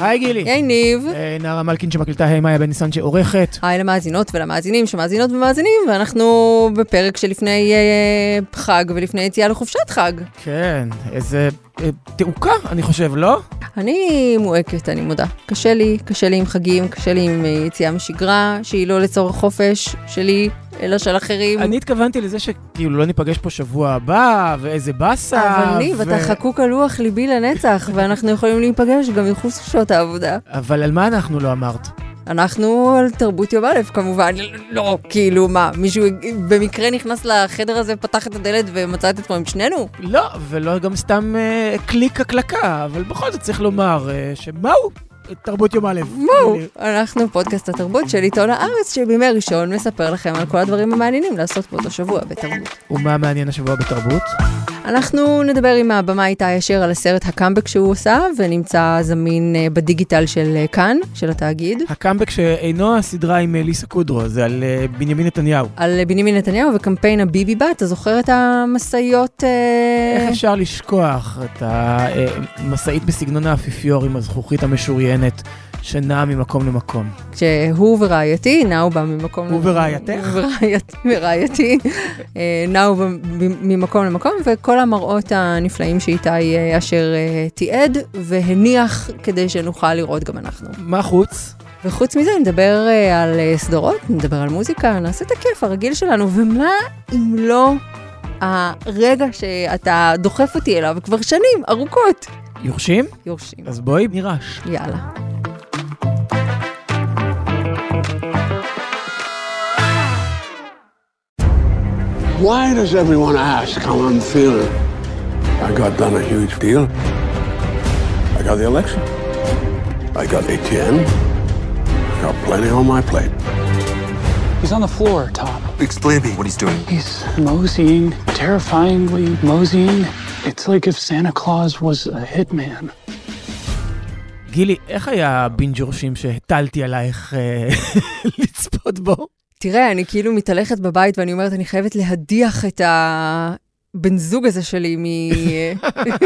היי גילי. היי ניב. אה, נערה מלכין שמקליטה, היי מאיה בן ניסן שעורכת. היי למאזינות ולמאזינים שמאזינות ומאזינים, ואנחנו בפרק שלפני אה, חג ולפני יציאה לחופשת חג. כן, איזה אה, תעוקה, אני חושב, לא? אני מועקת, אני מודה. קשה לי, קשה לי עם חגים, קשה לי עם אה, יציאה משגרה, שהיא לא לצורך חופש שלי, אלא של אחרים. אני התכוונתי לזה שכאילו לא ניפגש פה שבוע הבא, ואיזה באסה. אבל ניב, ו- אתה חקוק על לוח ליבי לנצח, ואנחנו יכולים להיפגש גם מחוץ לשעות העבודה. אבל על מה אנחנו לא אמרת? אנחנו על תרבות יום א', כמובן. לא, כאילו, מה, מישהו במקרה נכנס לחדר הזה, פתח את הדלת ומצא את עצמו עם שנינו? לא, ולא גם סתם אה, קליק הקלקה, אבל בכל זאת צריך לומר אה, שמהו תרבות יום א'. גילי. אנחנו פודקאסט התרבות של עיתון הארץ, שבימי ראשון מספר לכם על כל הדברים המעניינים לעשות באותו שבוע בתרבות. ומה מעניין השבוע בתרבות? אנחנו נדבר עם הבמאי איתי אשר על הסרט הקאמבק שהוא עושה, ונמצא זמין אה, בדיגיטל של אה, כאן, של התאגיד. הקאמבק שאינו הסדרה עם אה, ליסה קודרו, זה על בנימין נתניהו. על בנימין נתניהו וקמפיין הביבי בת, אתה זוכר את המשאיות... איך אפשר לשכוח את המשאית בסגנון האפיפיור עם הזכוכית המשוריינת שנעה ממקום למקום? כשהוא ורעייתי נעו בה ממקום... הוא ורעייתך? הוא ורעייתי- ורעייתי אה, נעו ממקום למקום, וכל המראות הנפלאים שאיתי אה, אשר אה, תיעד והניח כדי שנוכל לראות גם אנחנו. מה חוץ? וחוץ מזה נדבר על סדרות, נדבר על מוזיקה, נעשה את הכיף הרגיל שלנו, ומה אם לא הרגע שאתה דוחף אותי אליו כבר שנים ארוכות? יורשים? יורשים. אז בואי נירש. יאללה. Why does everyone ask how I'm feeling? I got done a huge deal. I got the election. I got ATM. I got plenty on my plate. He's on the floor, Tom. Explain to me what he's doing. He's moseying, terrifyingly moseying. It's like if Santa Claus was a hitman. גילי, איך היה בינג' יורשים שהטלתי עלייך אה, לצפות בו? תראה, אני כאילו מתהלכת בבית ואני אומרת, אני חייבת להדיח את הבן זוג הזה שלי מ...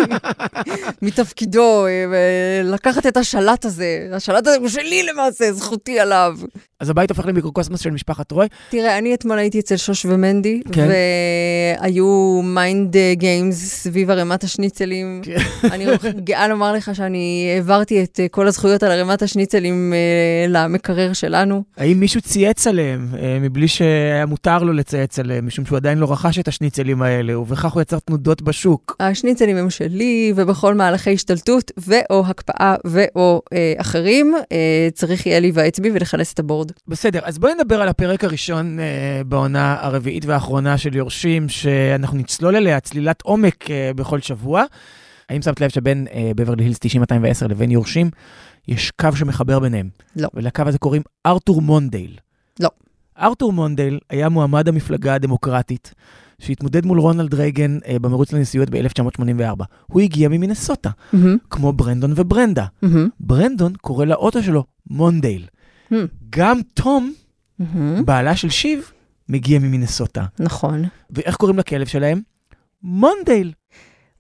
מתפקידו, אה, ולקחת את השלט הזה. השלט הזה הוא שלי למעשה, זכותי עליו. אז הבית הופך למיקרוקוסמוס של משפחת רוי. תראה, אני אתמול הייתי אצל שוש ומנדי, כן. והיו mind games סביב ערימת השניצלים. כן. אני גאה לומר לך שאני העברתי את אה, כל הזכויות על ערימת השניצלים אה, למקרר שלנו. האם מישהו צייץ עליהם אה, מבלי שהיה מותר לו לצייץ עליהם, משום שהוא עדיין לא רכש את השניצלים האלה, ובכך הוא יצר תנודות בשוק? השניצלים הם שלי, ובכל מהלכי השתלטות ו/או הקפאה ו/או אה, אחרים, אה, צריך יהיה להיוועץ בי ולכנס את הבורד. בסדר, אז בואי נדבר על הפרק הראשון אה, בעונה הרביעית והאחרונה של יורשים, שאנחנו נצלול אליה צלילת עומק אה, בכל שבוע. האם שמת לב שבין אה, בברלי הילס 90-210 לבין יורשים, יש קו שמחבר ביניהם? לא. ולקו הזה קוראים ארתור מונדייל. לא. ארתור מונדייל היה מועמד המפלגה הדמוקרטית, שהתמודד מול רונלד רייגן אה, במרוץ לנשיאות ב-1984. הוא הגיע ממינסוטה, מהמם, כמו ברנדון וברנדה. מהמם, ברנדון קורא לאוטו שלו מונדייל. מהמם, גם תום, מהמם. בעלה של שיב, מגיע ממינסוטה. נכון. ואיך קוראים לכלב שלהם? מונדייל.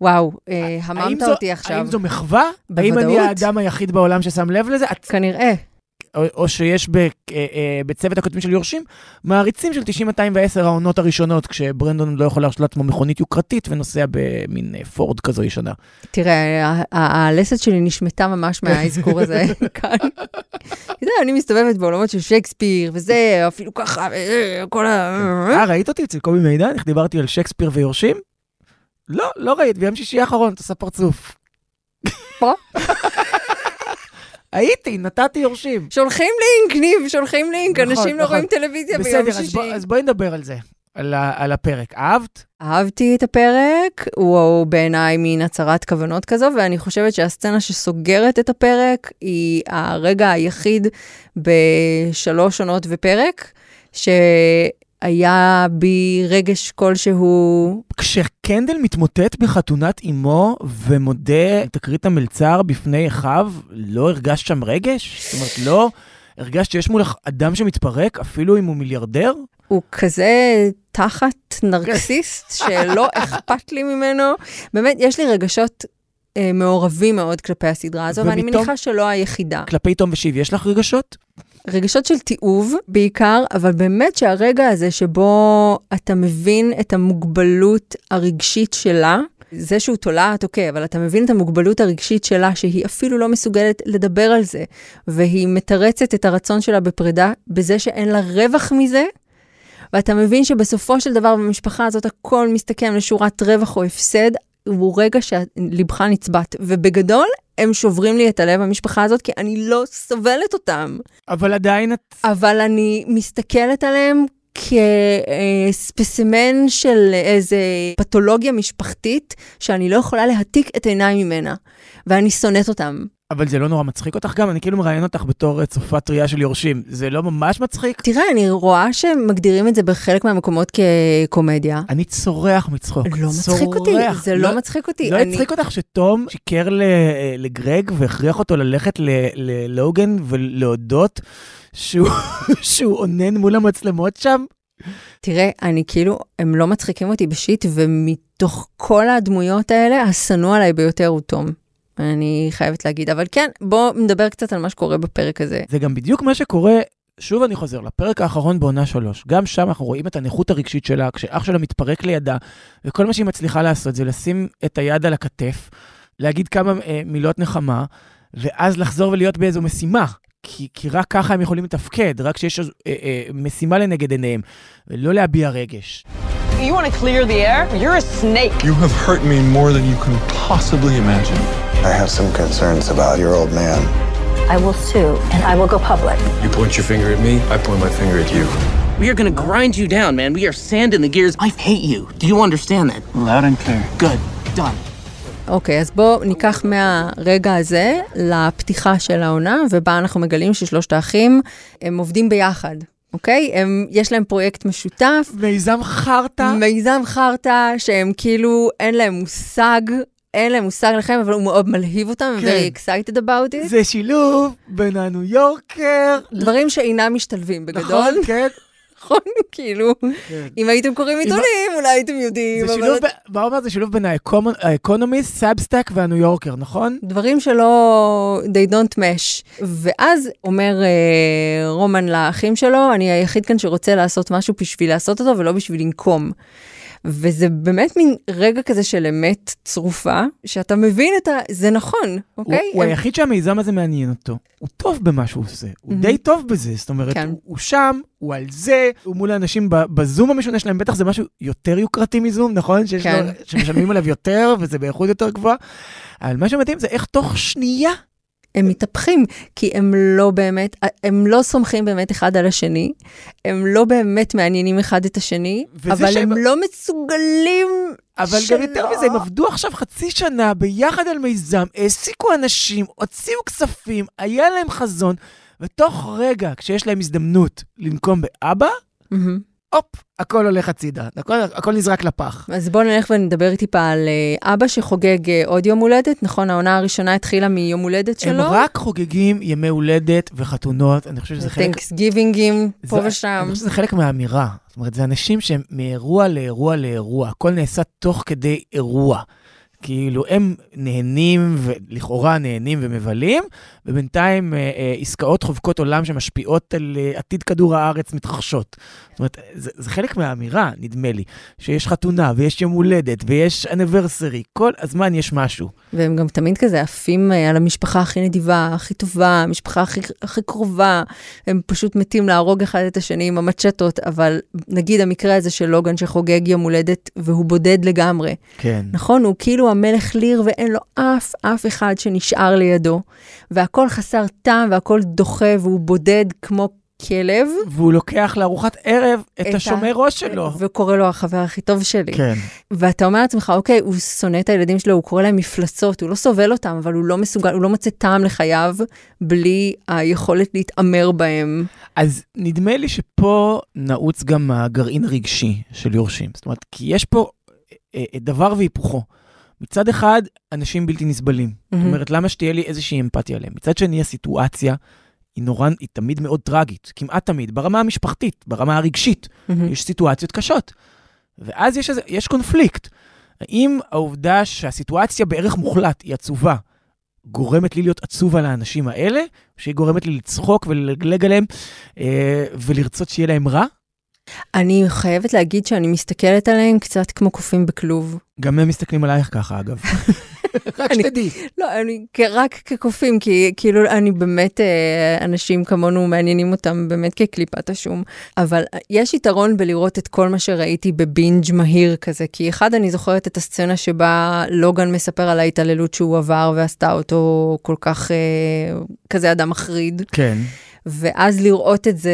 וואו, אה, הממת אותי עכשיו. האם זו מחווה? האם אני בוודאות. האדם היחיד בעולם ששם לב לזה? כנראה. או, או שיש ב, אה, אה, בצוות הכותבים של יורשים מעריצים של 90-210 העונות הראשונות, כשברנדון לא יכול להרשות לעצמו מכונית יוקרתית ונוסע במין אה, פורד כזו ישנה. תראה, הלסת שלי נשמטה ממש מהאזכור הזה כאן. אתה יודע, אני מסתובבת בעולמות של שייקספיר וזה, אפילו ככה, כל ה... אה, ראית אותי אצל קובי מידן? איך דיברתי על שייקספיר ויורשים? לא, לא ראית, ביום שישי האחרון, את עושה פרצוף. פה? הייתי, נתתי יורשים. שולחים לינק, ניב, שולחים לינק, נכון, אנשים לא נכון. רואים טלוויזיה ביום בסדר, אז, שישי. בוא, אז בואי נדבר על זה, על, ה, על הפרק. אהבת? אהבתי את הפרק, הוא, בעיניי מין הצהרת כוונות כזו, ואני חושבת שהסצנה שסוגרת את הפרק היא הרגע היחיד בשלוש עונות ופרק, שהיה בי רגש כלשהו, כשקנדל מתמוטט בחתונת אמו ומודה תקרית המלצר בפני אחיו, לא הרגשת שם רגש? זאת אומרת, לא הרגשת שיש מולך אדם שמתפרק, אפילו אם הוא מיליארדר? הוא כזה תחת נרקסיסט שלא אכפת לי ממנו. באמת, יש לי רגשות אה, מעורבים מאוד כלפי הסדרה הזו, ואני ומתום- מניחה שלא היחידה. כלפי תום ושיב, יש לך רגשות? רגשות של תיעוב בעיקר, אבל באמת שהרגע הזה שבו אתה מבין את המוגבלות הרגשית שלה, זה שהוא תולעת, אוקיי, אבל אתה מבין את המוגבלות הרגשית שלה, שהיא אפילו לא מסוגלת לדבר על זה, והיא מתרצת את הרצון שלה בפרידה בזה שאין לה רווח מזה, ואתה מבין שבסופו של דבר במשפחה הזאת הכל מסתכם לשורת רווח או הפסד, הוא רגע שלבך נצבט. ובגדול, הם שוברים לי את הלב, המשפחה הזאת, כי אני לא סובלת אותם. אבל עדיין את... אבל אני מסתכלת עליהם כספסימן של איזה פתולוגיה משפחתית, שאני לא יכולה להעתיק את עיניי ממנה, ואני שונאת אותם. אבל זה לא נורא מצחיק אותך גם? אני כאילו מראיין אותך בתור אה, צופה טריה של יורשים. זה לא ממש מצחיק? תראה, אני רואה שמגדירים את זה בחלק מהמקומות כקומדיה. אני צורח מצחוק. לא מצחיק אותי. זה לא מצחיק אותי. לא הצחיק אותך שתום שיקר אה, לגרג והכריח אותו ללכת ללוגן ולהודות שהוא אונן מול המצלמות שם? תראה, אני כאילו, הם לא מצחיקים אותי בשיט, ומתוך כל הדמויות האלה, השנוא עליי ביותר הוא תום. אני חייבת להגיד. אבל כן, בואו נדבר קצת על מה שקורה בפרק הזה. זה גם בדיוק מה שקורה, שוב אני חוזר, לפרק האחרון בעונה שלוש. גם שם אנחנו רואים את הנכות הרגשית שלה, כשאח שלה מתפרק לידה, וכל מה שהיא מצליחה לעשות זה לשים את היד על הכתף, להגיד כמה אה, מילות נחמה, ואז לחזור ולהיות באיזו משימה. כי, כי רק ככה הם יכולים לתפקד, רק כשיש אה, אה, משימה לנגד עיניהם, ולא להביע רגש. You want to clear the air? You're a snake. You have hurt me more than you can possibly imagine. I have some concerns about your old man. I will sue and I will go public. You point your finger at me, I point my finger at you. We are gonna grind you down, man. We are sand in the gears. I hate you. Do you understand that? Loud and clear. Good. Done. אוקיי, אז בואו ניקח מהרגע הזה לפתיחה של העונה, ובה אנחנו מגלים ששלושת האחים, הם עובדים ביחד, אוקיי? הם, יש להם פרויקט משותף, מיזם חרטא. מיזם חרטא, שהם כאילו, אין להם מושג, אין להם מושג לכם, אבל הוא מאוד מלהיב אותם, כן. very excited about it. זה שילוב בין הניו יורקר. דברים שאינם משתלבים בגדול. נכון, כן. נכון, כאילו, אם הייתם קוראים עיתונים, אולי הייתם יודעים, זה אבל שילוב, מה אומר? זה שילוב בין האקונומיסט, סאבסטאק והניו יורקר, נכון? דברים שלא, they don't mesh. ואז אומר אה, רומן לאחים שלו, אני היחיד כאן שרוצה לעשות משהו בשביל לעשות אותו ולא בשביל לנקום. וזה באמת מין רגע כזה של אמת צרופה, שאתה מבין את ה... זה נכון, הוא, אוקיי? הוא הם- היחיד שהמיזם הזה מעניין אותו. הוא טוב במה שהוא עושה, הוא Mhm. די טוב בזה. זאת אומרת, כן. הוא, הוא שם, הוא על זה, הוא מול האנשים בזום המשונה שלהם, בטח זה משהו יותר יוקרתי מזום, נכון? שיש כן. לו, שמשלמים עליו יותר, וזה באיכות יותר גבוהה. אבל מה שמדהים זה איך תוך שנייה, הם מתהפכים, כי הם לא באמת, הם לא סומכים באמת אחד על השני, הם לא באמת מעניינים אחד את השני, אבל שהם- הם לא מסוגלים אבל שלא. גם יותר מזה, הם עבדו עכשיו חצי שנה ביחד על מיזם, העסיקו אנשים, הוציאו כספים, היה להם חזון, ותוך רגע, כשיש להם הזדמנות לנקום באבא, מהמם. הופ, הכל הולך הצידה, הכל, הכל נזרק לפח. אז בואו נלך ונדבר טיפה על אה, אבא שחוגג אה, עוד יום הולדת, נכון? העונה הראשונה התחילה מיום הולדת הם שלו. רק חוגגים ימי הולדת וחתונות, אני חושב שזה חלק... טנקס גיבינגים פה זה- ושם. אני חושב שזה חלק מהאמירה. זאת אומרת, זה אנשים שהם מאירוע לאירוע לאירוע, הכל נעשה תוך כדי אירוע. כאילו, הם נהנים, ולכאורה נהנים ומבלים, ובינתיים אה, אה, עסקאות חובקות עולם שמשפיעות על אה, עתיד כדור הארץ מתרחשות. אומרת, זה, זה חלק מהאמירה, נדמה לי, שיש חתונה, ויש יום הולדת, ויש אניברסרי, כל הזמן יש משהו. והם גם תמיד כזה עפים אה, על המשפחה הכי נדיבה, הכי טובה, המשפחה הכי, הכי קרובה. הם פשוט מתים להרוג אחד את השני עם המצ'טות, אבל נגיד המקרה הזה של לוגן שחוגג יום הולדת והוא בודד לגמרי. כן. נכון, הוא כאילו המלך ליר ואין לו אף, אף אחד שנשאר לידו, והכל חסר טעם והכל דוחה והוא בודד כמו כלב. והוא לוקח לארוחת ערב את, את השומר ראש שלו. וקורא לו החבר הכי טוב שלי. כן. ואתה אומר לעצמך, אוקיי, הוא שונא את הילדים שלו, הוא קורא להם מפלצות, הוא לא סובל אותם, אבל הוא לא מסוגל, הוא לא מוצא טעם לחייו בלי היכולת להתעמר בהם. אז נדמה לי שפה נעוץ גם הגרעין הרגשי של יורשים. זאת אומרת, כי יש פה אה, אה, דבר והיפוכו. מצד אחד, אנשים בלתי נסבלים. זאת אומרת, למה שתהיה לי איזושהי אמפתיה עליהם? מצד שני, הסיטואציה היא נורא, היא תמיד מאוד טרגית, כמעט תמיד, ברמה המשפחתית, ברמה הרגשית. יש סיטואציות קשות. ואז יש, איזה, יש קונפליקט. האם העובדה שהסיטואציה בערך מוחלט היא עצובה, גורמת לי להיות עצוב על האנשים האלה, שהיא גורמת לי לצחוק וללגלג עליהם אה, ולרצות שיהיה להם רע? אני חייבת להגיד שאני מסתכלת עליהם קצת כמו קופים בכלוב. גם הם מסתכלים עלייך ככה, אגב. רק שתדעי. לא, אני רק כקופים, כי כאילו אני באמת, אה, אנשים כמונו מעניינים אותם באמת כקליפת השום. אבל יש יתרון בלראות את כל מה שראיתי בבינג' מהיר כזה, כי אחד, אני זוכרת את הסצנה שבה לוגן מספר על ההתעללות שהוא עבר ועשתה אותו כל כך, אה, כזה אדם מחריד. כן. ואז לראות את זה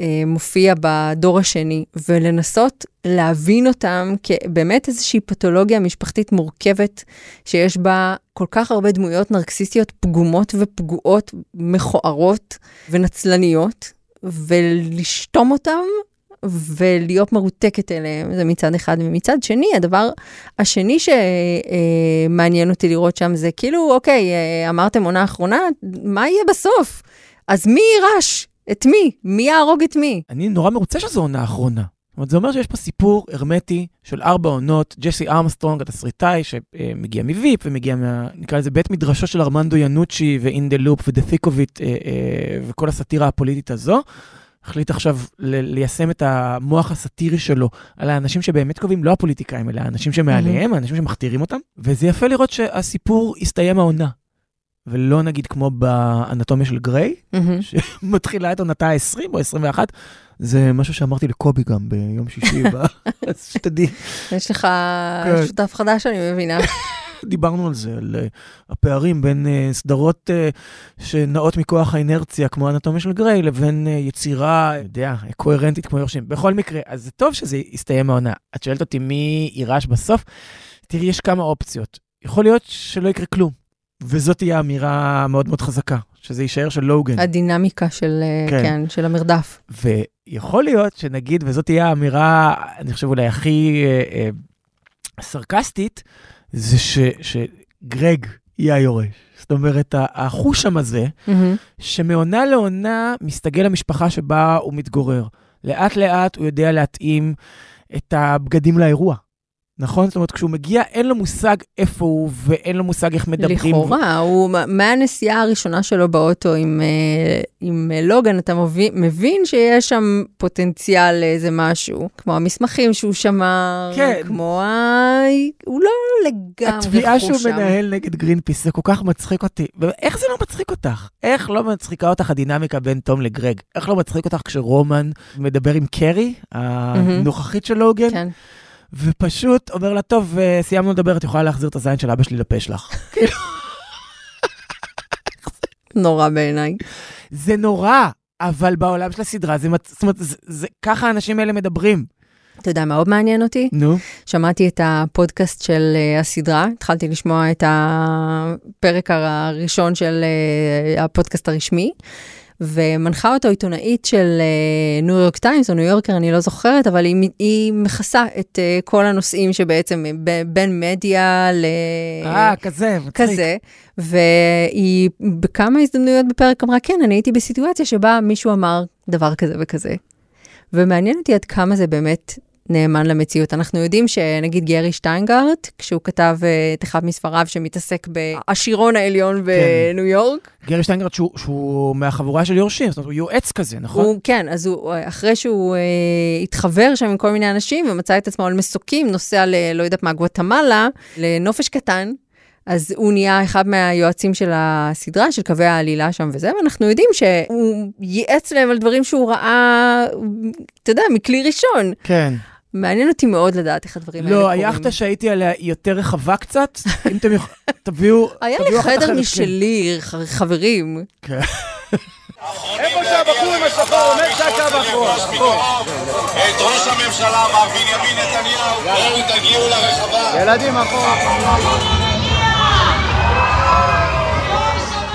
אה, מופיע בדור השני, ולנסות להבין אותם כבאמת איזושהי פתולוגיה משפחתית מורכבת, שיש בה כל כך הרבה דמויות נרקסיסטיות פגומות ופגועות, מכוערות ונצלניות, ולשתום אותם ולהיות מרותקת אליהם, זה מצד אחד. ומצד שני, הדבר השני שמעניין אותי לראות שם זה כאילו, אוקיי, אה, אמרתם עונה אחרונה, מה יהיה בסוף? אז מי יירש? את מי? מי יהרוג את מי? אני נורא מרוצה שזו עונה אחרונה. זאת אומרת, זה אומר שיש פה סיפור הרמטי של ארבע עונות, ג'סי ארמסטרונג, התסריטאי, שמגיע מוויפ ומגיע מה... נקרא לזה בית מדרשו של ארמנדו ינוצ'י of It אה, אה, וכל הסאטירה הפוליטית הזו. החליט עכשיו ל- ליישם את המוח הסאטירי שלו על האנשים שבאמת קובעים, לא הפוליטיקאים, אלא האנשים שמעליהם, האנשים שמכתירים אותם. וזה יפה לראות שהסיפור הסתיים העונה. ולא נגיד כמו באנטומיה של גריי, מהמם. שמתחילה את עונתה ה-20 או 21, זה משהו שאמרתי לקובי גם ביום שישי, אז שתדעי, יש לך כן. שותף חדש, אני מבינה. דיברנו על זה, על אה, הפערים בין אה, סדרות אה, שנעות מכוח האינרציה, כמו האנטומיה של גריי, לבין יצירה, אני יודע, קוהרנטית כמו יורשים. בכל מקרה, אז זה טוב שזה יסתיים העונה. את שואלת אותי מי יירש בסוף? תראי, יש כמה אופציות. יכול להיות שלא יקרה כלום, וזאת תהיה אמירה מאוד מאוד חזקה, שזה יישאר של לוגן. הדינמיקה של, אה, כן. כן, של המרדף. ויכול להיות שנגיד, וזאת תהיה האמירה, אני חושב אולי הכי אה, אה, סרקסטית, זה ש, שגרג יהיה היורש. זאת אומרת, ה- החושם הזה, מהמם. שמעונה לעונה מסתגל למשפחה שבה הוא מתגורר. לאט לאט הוא יודע להתאים את הבגדים לאירוע. נכון? זאת אומרת, כשהוא מגיע, אין לו מושג איפה הוא, ואין לו מושג איך מדברים. לכאורה, הוא, מהנסיעה הראשונה שלו באוטו עם, אה, עם אה, לוגן, אתה מבין, מבין שיש שם פוטנציאל לאיזה משהו, כמו המסמכים שהוא שמר, כן. כמו ה... הוא לא לגמרי התביעה שהוא חושם. מנהל נגד גרינפיס, זה כל כך מצחיק אותי. איך זה לא מצחיק אותך? איך לא מצחיקה אותך הדינמיקה בין תום לגרג? איך לא מצחיק אותך כשרומן מדבר עם קרי, הנוכחית של לוגן, כן. ופשוט אומר לה, טוב, אה, סיימנו לדבר, את יכולה להחזיר את הזין של אבא שלי לפה שלך. נורא בעיניי. זה נורא, אבל בעולם של הסדרה, זה, זאת אומרת, זה, זה, ככה האנשים האלה מדברים. אתה יודע מה עוד מעניין אותי? נו, שמעתי את הפודקאסט של uh, הסדרה, התחלתי לשמוע את הפרק הראשון של uh, הפודקאסט הרשמי, ומנחה אותו עיתונאית של ניו יורק טיימס או ניו יורקר, אני לא זוכרת, אבל היא, היא מכסה את uh, כל הנושאים שבעצם ב- בין מדיה ל... אה, כזה, מצחיק. כזה, והיא בכמה הזדמנויות בפרק אמרה, כן, אני הייתי בסיטואציה שבה מישהו אמר דבר כזה וכזה. ומעניין אותי עד כמה זה באמת נאמן למציאות. אנחנו יודעים שנגיד גרי שטיינגרט, כשהוא כתב אה, את אחד מספריו שמתעסק בעשירון העליון בניו יורק, גרי שטיינגרד שהוא, שהוא מהחבורה של יורשים, זאת אומרת, הוא יועץ כזה, נכון? הוא, כן, אז הוא, אחרי שהוא אה, התחבר שם עם כל מיני אנשים ומצא את עצמו על מסוקים, נוסע ל... לא יודעת מה, גואטמלה, לנופש קטן, אז הוא נהיה אחד מהיועצים של הסדרה, של קווי העלילה שם וזה, ואנחנו יודעים שהוא ייעץ להם על דברים שהוא ראה, אתה יודע, מכלי ראשון. כן. מעניין אותי מאוד לדעת איך הדברים האלה לא, קורים. היאכטה שהייתי עליה היא יותר רחבה קצת, אם אתם יכולים, תביאו, היה תביאו לי חדר כן. משלי, חברים. כן. איפה שהבחור עם השחור עומד, זה הקו האחרון. את ראש הממשלה מר בנימין נתניהו, בואו תגיעו לרחבה. ילדים אחורה.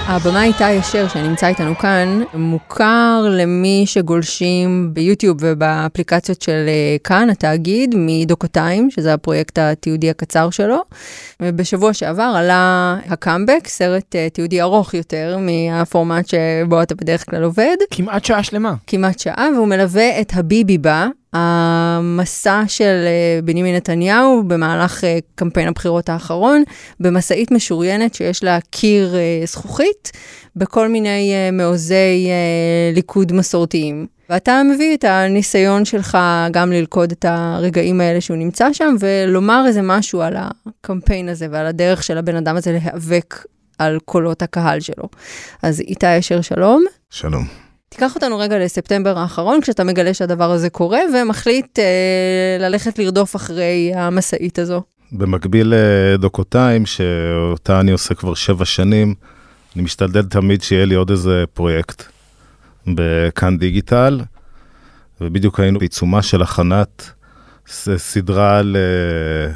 הבמאי איתי אשר, שנמצא איתנו כאן, מוכר למי שגולשים ביוטיוב ובאפליקציות של אה, כאן, התאגיד, מדוקותיים, שזה הפרויקט התיעודי הקצר שלו. ובשבוע שעבר עלה הקאמבק, סרט אה, תיעודי ארוך יותר מהפורמט שבו אתה בדרך כלל עובד. כמעט שעה שלמה. כמעט שעה, והוא מלווה את הביבי בה, המסע של אה, בנימין נתניהו במהלך אה, קמפיין הבחירות האחרון, במשאית משוריינת שיש לה קיר אה, זכוכית, בכל מיני מעוזי ליכוד מסורתיים. ואתה מביא את הניסיון שלך גם ללכוד את הרגעים האלה שהוא נמצא שם, ולומר איזה משהו על הקמפיין הזה ועל הדרך של הבן אדם הזה להיאבק על קולות הקהל שלו. אז איתי אשר שלום. שלום. תיקח אותנו רגע לספטמבר האחרון, כשאתה מגלה שהדבר הזה קורה, ומחליט אה, ללכת לרדוף אחרי המשאית הזו. במקביל לדוקותיים, שאותה אני עושה כבר שבע שנים, אני משתדל תמיד שיהיה לי עוד איזה פרויקט בכאן דיגיטל, ובדיוק היינו בעיצומה של הכנת סדרה על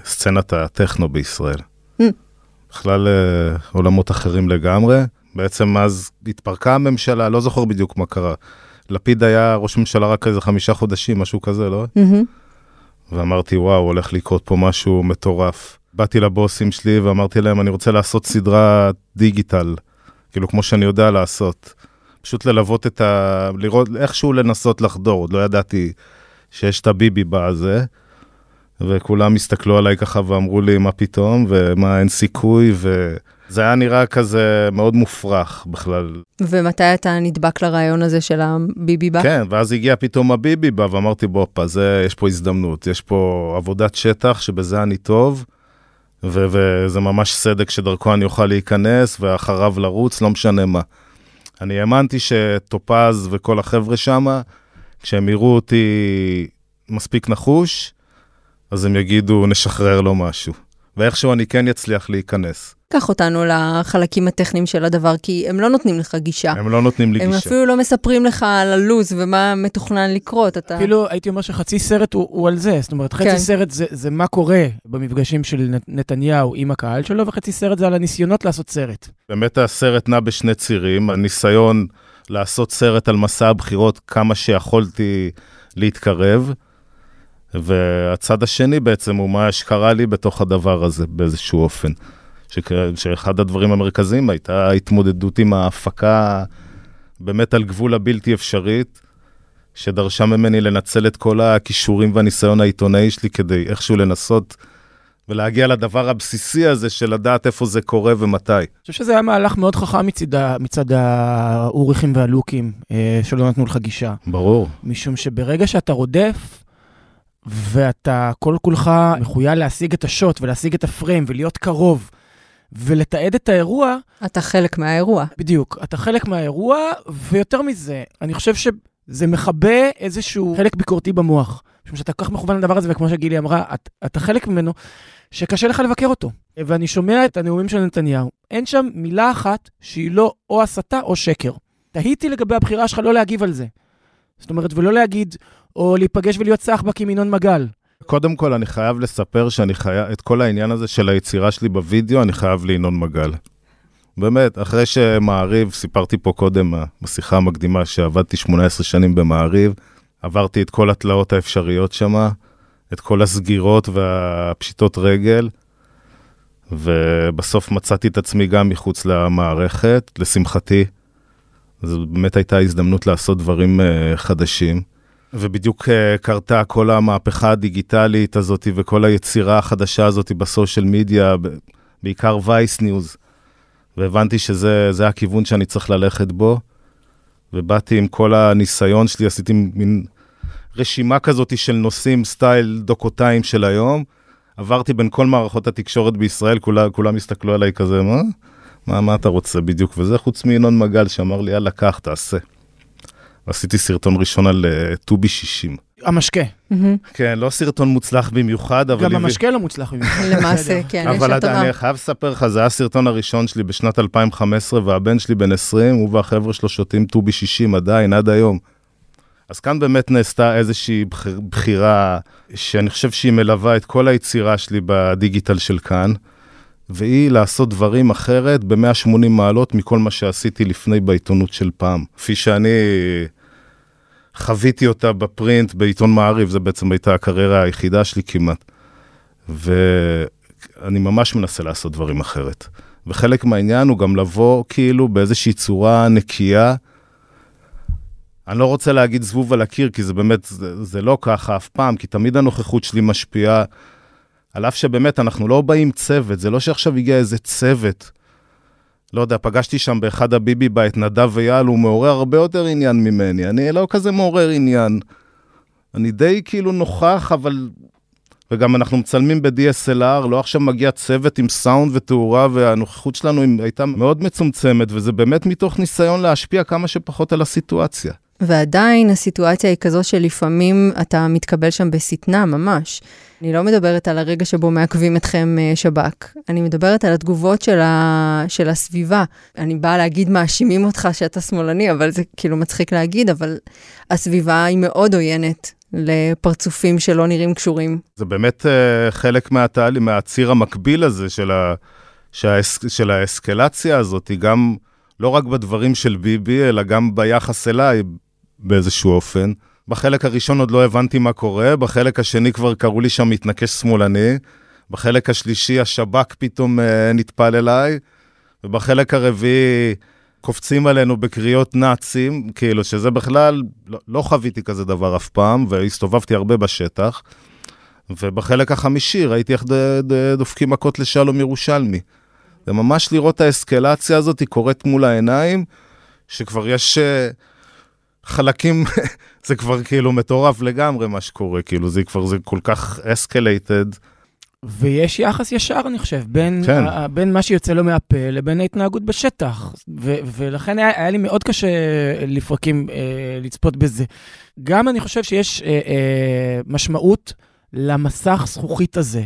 סצנת הטכנו בישראל. Mm. בכלל אה, עולמות אחרים לגמרי. בעצם אז התפרקה הממשלה, לא זוכר בדיוק מה קרה. לפיד היה ראש ממשלה רק איזה חמישה חודשים, משהו כזה, לא? Mm-hmm. ואמרתי, וואו, הולך לקרות פה משהו מטורף. באתי לבוסים שלי ואמרתי להם, אני רוצה לעשות סדרה דיגיטל, כאילו כמו שאני יודע לעשות. פשוט ללוות את ה... לראות, איכשהו לנסות לחדור, עוד לא ידעתי שיש את הביבי בזה. וכולם הסתכלו עליי ככה ואמרו לי, מה פתאום, ומה, אין סיכוי, ו... זה היה נראה כזה מאוד מופרך בכלל. ומתי אתה נדבק לרעיון הזה של הביבי בא? כן, ואז הגיע פתאום הביבי בא, ואמרתי, בופה, זה, יש פה הזדמנות, יש פה עבודת שטח שבזה אני טוב, ו- וזה ממש סדק שדרכו אני אוכל להיכנס, ואחריו לרוץ, לא משנה מה. אני האמנתי שטופז וכל החבר'ה שם, כשהם יראו אותי מספיק נחוש, אז הם יגידו, נשחרר לו משהו. ואיכשהו אני כן אצליח להיכנס. קח אותנו לחלקים הטכניים של הדבר, כי הם לא נותנים לך גישה. הם לא נותנים לי הם גישה. הם אפילו לא מספרים לך על הלו"ז ומה מתוכנן לקרות. אתה... אפילו הייתי אומר שחצי סרט הוא, הוא על זה, זאת אומרת, חצי כן. סרט זה, זה מה קורה במפגשים של נתניהו עם הקהל שלו, וחצי סרט זה על הניסיונות לעשות סרט. באמת הסרט נע בשני צירים, הניסיון לעשות סרט על מסע הבחירות כמה שיכולתי להתקרב. והצד השני בעצם הוא מה שקרה לי בתוך הדבר הזה באיזשהו אופן. שאחד הדברים המרכזיים הייתה התמודדות עם ההפקה באמת על גבול הבלתי אפשרית, שדרשה ממני לנצל את כל הכישורים והניסיון העיתונאי שלי כדי איכשהו לנסות ולהגיע לדבר הבסיסי הזה של לדעת איפה זה קורה ומתי. אני חושב שזה היה מהלך מאוד חכם מצד, מצד האוריכים והלוקים, אה, שלא נתנו לך גישה. ברור. משום שברגע שאתה רודף, ואתה כל כולך מחויב להשיג את השוט ולהשיג את הפריים ולהיות קרוב ולתעד את האירוע. אתה חלק מהאירוע. בדיוק, אתה חלק מהאירוע, ויותר מזה, אני חושב שזה מכבה איזשהו חלק ביקורתי במוח. משום שאתה כל כך מכוון לדבר הזה, וכמו שגילי אמרה, את, אתה חלק ממנו, שקשה לך לבקר אותו. ואני שומע את הנאומים של נתניהו, אין שם מילה אחת שהיא לא או הסתה או שקר. תהיתי לגבי הבחירה שלך לא להגיב על זה. זאת אומרת, ולא להגיד, או להיפגש ולהיות סחבק עם ינון מגל. קודם כל, אני חייב לספר שאני חייב, את כל העניין הזה של היצירה שלי בווידאו, אני חייב לינון מגל. באמת, אחרי שמעריב, סיפרתי פה קודם, בשיחה המקדימה, שעבדתי 18 שנים במעריב, עברתי את כל התלאות האפשריות שם, את כל הסגירות והפשיטות רגל, ובסוף מצאתי את עצמי גם מחוץ למערכת, לשמחתי. זו באמת הייתה הזדמנות לעשות דברים uh, חדשים. ובדיוק uh, קרתה כל המהפכה הדיגיטלית הזאת וכל היצירה החדשה הזאת בסושיאל מדיה, בעיקר וייס ניוז. והבנתי שזה הכיוון שאני צריך ללכת בו. ובאתי עם כל הניסיון שלי, עשיתי מין רשימה כזאת של נושאים סטייל דוקותיים של היום. עברתי בין כל מערכות התקשורת בישראל, כולם, כולם הסתכלו עליי כזה, מה? מה, מה אתה רוצה בדיוק? וזה חוץ מינון מגל שאמר לי, יאללה, קח, תעשה. עשיתי סרטון ראשון על uh, טובי 60. המשקה. כן, לא סרטון מוצלח במיוחד, אבל... גם המשקה לא מוצלח במיוחד. למעשה, כן, יש אבל אני חייב לספר לך, זה היה הסרטון הראשון שלי בשנת 2015, והבן שלי בן 20, הוא והחבר'ה שלו שותים טובי 60 עדיין, עד היום. אז כאן באמת נעשתה איזושהי בחירה, שאני חושב שהיא מלווה את כל היצירה שלי בדיגיטל של כאן. והיא לעשות דברים אחרת ב-180 מעלות מכל מה שעשיתי לפני בעיתונות של פעם. כפי שאני חוויתי אותה בפרינט בעיתון מעריב, זה בעצם הייתה הקריירה היחידה שלי כמעט. ואני ממש מנסה לעשות דברים אחרת. וחלק מהעניין הוא גם לבוא כאילו באיזושהי צורה נקייה. אני לא רוצה להגיד זבוב על הקיר, כי זה באמת, זה, זה לא ככה אף פעם, כי תמיד הנוכחות שלי משפיעה, על אף שבאמת אנחנו לא באים צוות, זה לא שעכשיו הגיע איזה צוות. לא יודע, פגשתי שם באחד הביבי בית, נדב אייל, הוא מעורר הרבה יותר עניין ממני, אני לא כזה מעורר עניין. אני די כאילו נוכח, אבל... וגם אנחנו מצלמים ב-DSLR, לא עכשיו מגיע צוות עם סאונד ותאורה, והנוכחות שלנו הייתה מאוד מצומצמת, וזה באמת מתוך ניסיון להשפיע כמה שפחות על הסיטואציה. ועדיין הסיטואציה היא כזו שלפעמים אתה מתקבל שם בשטנה ממש. אני לא מדברת על הרגע שבו מעכבים אתכם אה, שב"כ, אני מדברת על התגובות של, ה... של הסביבה. אני באה להגיד מאשימים אותך שאתה שמאלני, אבל זה כאילו מצחיק להגיד, אבל הסביבה היא מאוד עוינת לפרצופים שלא נראים קשורים. זה באמת uh, חלק מהתהליך, מהציר המקביל הזה של, ה... שהאס... של האסקלציה הזאת, היא גם לא רק בדברים של ביבי, אלא גם ביחס אליי באיזשהו אופן. בחלק הראשון עוד לא הבנתי מה קורה, בחלק השני כבר קראו לי שם מתנקש שמאלני, בחלק השלישי השב"כ פתאום uh, נטפל אליי, ובחלק הרביעי קופצים עלינו בקריאות נאצים, כאילו שזה בכלל, לא, לא חוויתי כזה דבר אף פעם, והסתובבתי הרבה בשטח. ובחלק החמישי ראיתי איך דופקים מכות לשלום ירושלמי. זה ממש לראות את האסקלציה הזאת, היא קורית מול העיניים, שכבר יש uh, חלקים, זה כבר כאילו מטורף לגמרי מה שקורה, כאילו זה כבר, זה כל כך escalated. ויש יחס ישר, אני חושב, בין, כן. ה, בין מה שיוצא לו מהפה לבין ההתנהגות בשטח. ו, ולכן היה, היה לי מאוד קשה לפרקים אה, לצפות בזה. גם אני חושב שיש אה, אה, משמעות למסך זכוכית הזה,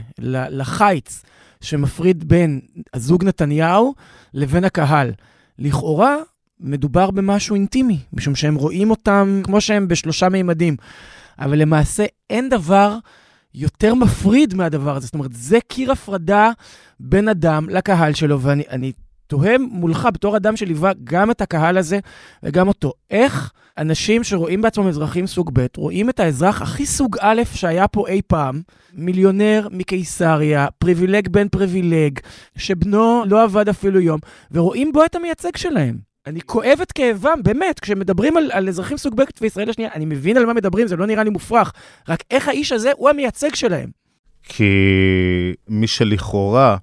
לחיץ שמפריד בין הזוג נתניהו לבין הקהל. לכאורה, מדובר במשהו אינטימי, משום שהם רואים אותם כמו שהם בשלושה מימדים. אבל למעשה אין דבר יותר מפריד מהדבר הזה. זאת אומרת, זה קיר הפרדה בין אדם לקהל שלו, ואני תוהה מולך בתור אדם שליווה גם את הקהל הזה וגם אותו. איך אנשים שרואים בעצמם אזרחים סוג ב', רואים את האזרח הכי סוג א' שהיה פה אי פעם, מיליונר מקיסריה, פריבילג בן פריבילג, שבנו לא עבד אפילו יום, ורואים בו את המייצג שלהם. אני כואב את כאבם, באמת, כשמדברים על, על אזרחים סוג ב' וישראל השנייה, אני מבין על מה מדברים, זה לא נראה לי מופרך, רק איך האיש הזה הוא המייצג שלהם. כי מי שלכאורה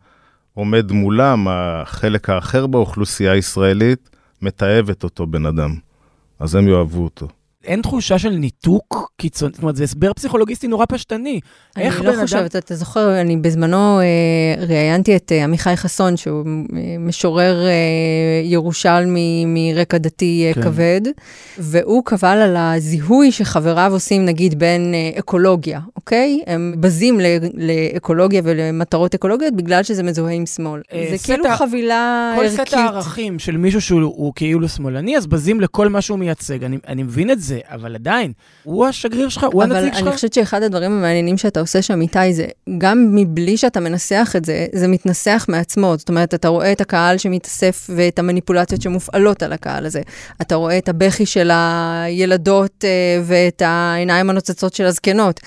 עומד מולם, החלק האחר באוכלוסייה הישראלית, מתעבת אותו בן אדם. אז הם יאהבו אותו. אין תחושה של ניתוק קיצוני, זאת אומרת, זה הסבר פסיכולוגיסטי נורא פשטני. אני לא חושבת, אתה זוכר, אני בזמנו אה, ראיינתי את אה, עמיחי חסון, שהוא אה, משורר אה, ירושלמי מרקע דתי אה, כן. כבד, והוא קבל על הזיהוי שחבריו עושים, נגיד, בין אה, אקולוגיה, אוקיי? הם בזים לאקולוגיה ולמטרות אקולוגיות בגלל שזה מזוהה עם שמאל. אה, זה כאילו ה... חבילה כל ערכית. כל סט הערכים של מישהו שהוא כאילו שמאלני, אז בזים לכל מה שהוא מייצג. אני, אני מבין את זה. זה, אבל עדיין, הוא השגריר שלך, הוא הנציג שלך. אבל אני חושבת שאחד הדברים המעניינים שאתה עושה שם, איתי, זה גם מבלי שאתה מנסח את זה, זה מתנסח מעצמו. זאת אומרת, אתה רואה את הקהל שמתאסף ואת המניפולציות שמופעלות על הקהל הזה. אתה רואה את הבכי של הילדות אה, ואת העיניים הנוצצות של הזקנות.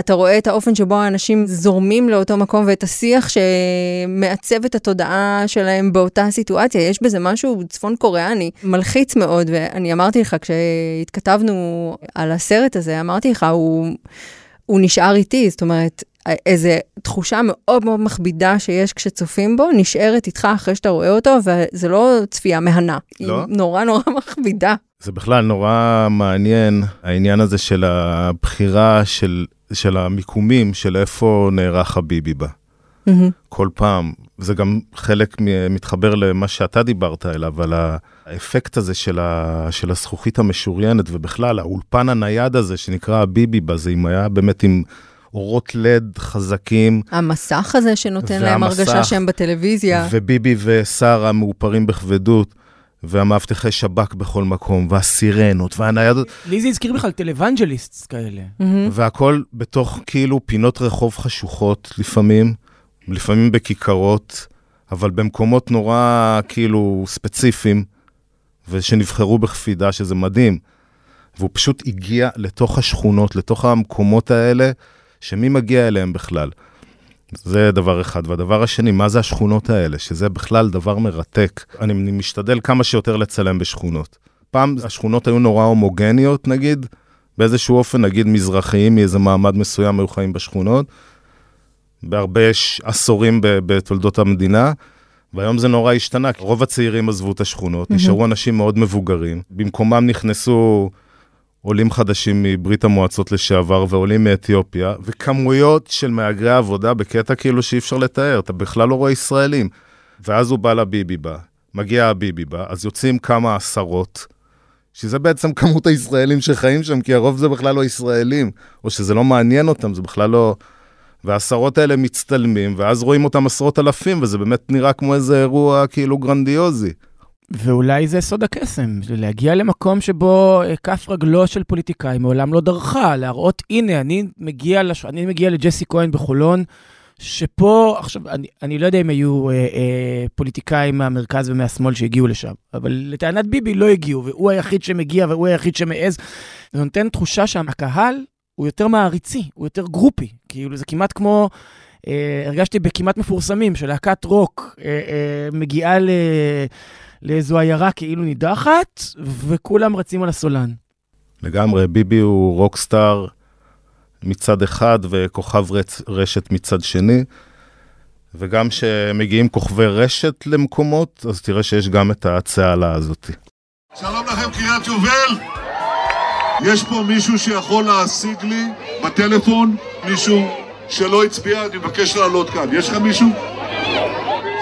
אתה רואה את האופן שבו האנשים זורמים לאותו מקום ואת השיח שמעצב את התודעה שלהם באותה סיטואציה. יש בזה משהו צפון קוריאני, מלחיץ מאוד, ואני אמרתי לך, כשהתכתבנו על הסרט הזה, אמרתי לך, הוא, הוא נשאר איתי, זאת אומרת, איזו תחושה מאוד מאוד מכבידה שיש כשצופים בו, נשארת איתך אחרי שאתה רואה אותו, וזה לא צפייה מהנה. לא? היא נורא נורא מכבידה. זה בכלל נורא מעניין, העניין הזה של הבחירה של, של המיקומים, של איפה נערך הביבי בה. Mm-hmm. כל פעם, זה גם חלק מתחבר למה שאתה דיברת אליו, על האפקט הזה של, ה, של הזכוכית המשוריינת, ובכלל, האולפן הנייד הזה שנקרא הביבי בזה, אם היה באמת עם אורות לד חזקים. המסך הזה שנותן להם הרגשה שהם בטלוויזיה. וביבי ושרה מאופרים בכבדות. והמאבטחי שב"כ בכל מקום, והסירנות, והניידות. לי זה הזכיר בכלל טלוונג'ליסט כאלה. והכל בתוך כאילו פינות רחוב חשוכות לפעמים, לפעמים בכיכרות, אבל במקומות נורא כאילו ספציפיים, ושנבחרו בקפידה, שזה מדהים. והוא פשוט הגיע לתוך השכונות, לתוך המקומות האלה, שמי מגיע אליהם בכלל. זה דבר אחד. והדבר השני, מה זה השכונות האלה? שזה בכלל דבר מרתק. אני משתדל כמה שיותר לצלם בשכונות. פעם השכונות היו נורא הומוגניות, נגיד, באיזשהו אופן, נגיד מזרחיים מאיזה מעמד מסוים היו חיים בשכונות, בהרבה. עשורים. בתולדות המדינה. והיום זה נורא השתנה, כי רוב הצעירים עזבו את השכונות, mm-hmm. נשארו אנשים מאוד מבוגרים. במקומם נכנסו עולים חדשים מברית המועצות לשעבר ועולים מאתיופיה, וכמויות של מהגרי עבודה בקטע כאילו שאי אפשר לתאר, אתה בכלל לא רואה ישראלים. ואז הוא בא לביבי בא, מגיע הביבי בא, אז יוצאים כמה עשרות, שזה בעצם כמות הישראלים שחיים שם, כי הרוב זה בכלל לא ישראלים, או שזה לא מעניין אותם, זה בכלל לא... והעשרות האלה מצטלמים, ואז רואים אותם עשרות אלפים, וזה באמת נראה כמו איזה אירוע כאילו גרנדיוזי. ואולי זה סוד הקסם, להגיע למקום שבו אה, כף רגלו של פוליטיקאי מעולם לא דרכה, להראות, הנה, אני מגיע, לש... אני מגיע לג'סי כהן בחולון, שפה, עכשיו, אני, אני לא יודע אם היו אה, אה, פוליטיקאים מהמרכז ומהשמאל שהגיעו לשם, אבל לטענת ביבי לא הגיעו, והוא היחיד שמגיע והוא היחיד שמעז. זה נותן תחושה שהקהל הוא יותר מעריצי, הוא יותר גרופי. כאילו, זה כמעט כמו, אה, הרגשתי בכמעט מפורסמים, שלהקת רוק אה, אה, מגיעה ל... לאיזו עיירה כאילו נידחת, וכולם רצים על הסולן. לגמרי, ביבי הוא רוקסטאר מצד אחד וכוכב רצ... רשת מצד שני. וגם כשמגיעים כוכבי רשת למקומות, אז תראה שיש גם את הצהלה הזאת. שלום לכם, קריית יובל! יש פה מישהו שיכול להשיג לי בטלפון? מישהו שלא הצביע? אני מבקש לעלות כאן. יש לך מישהו?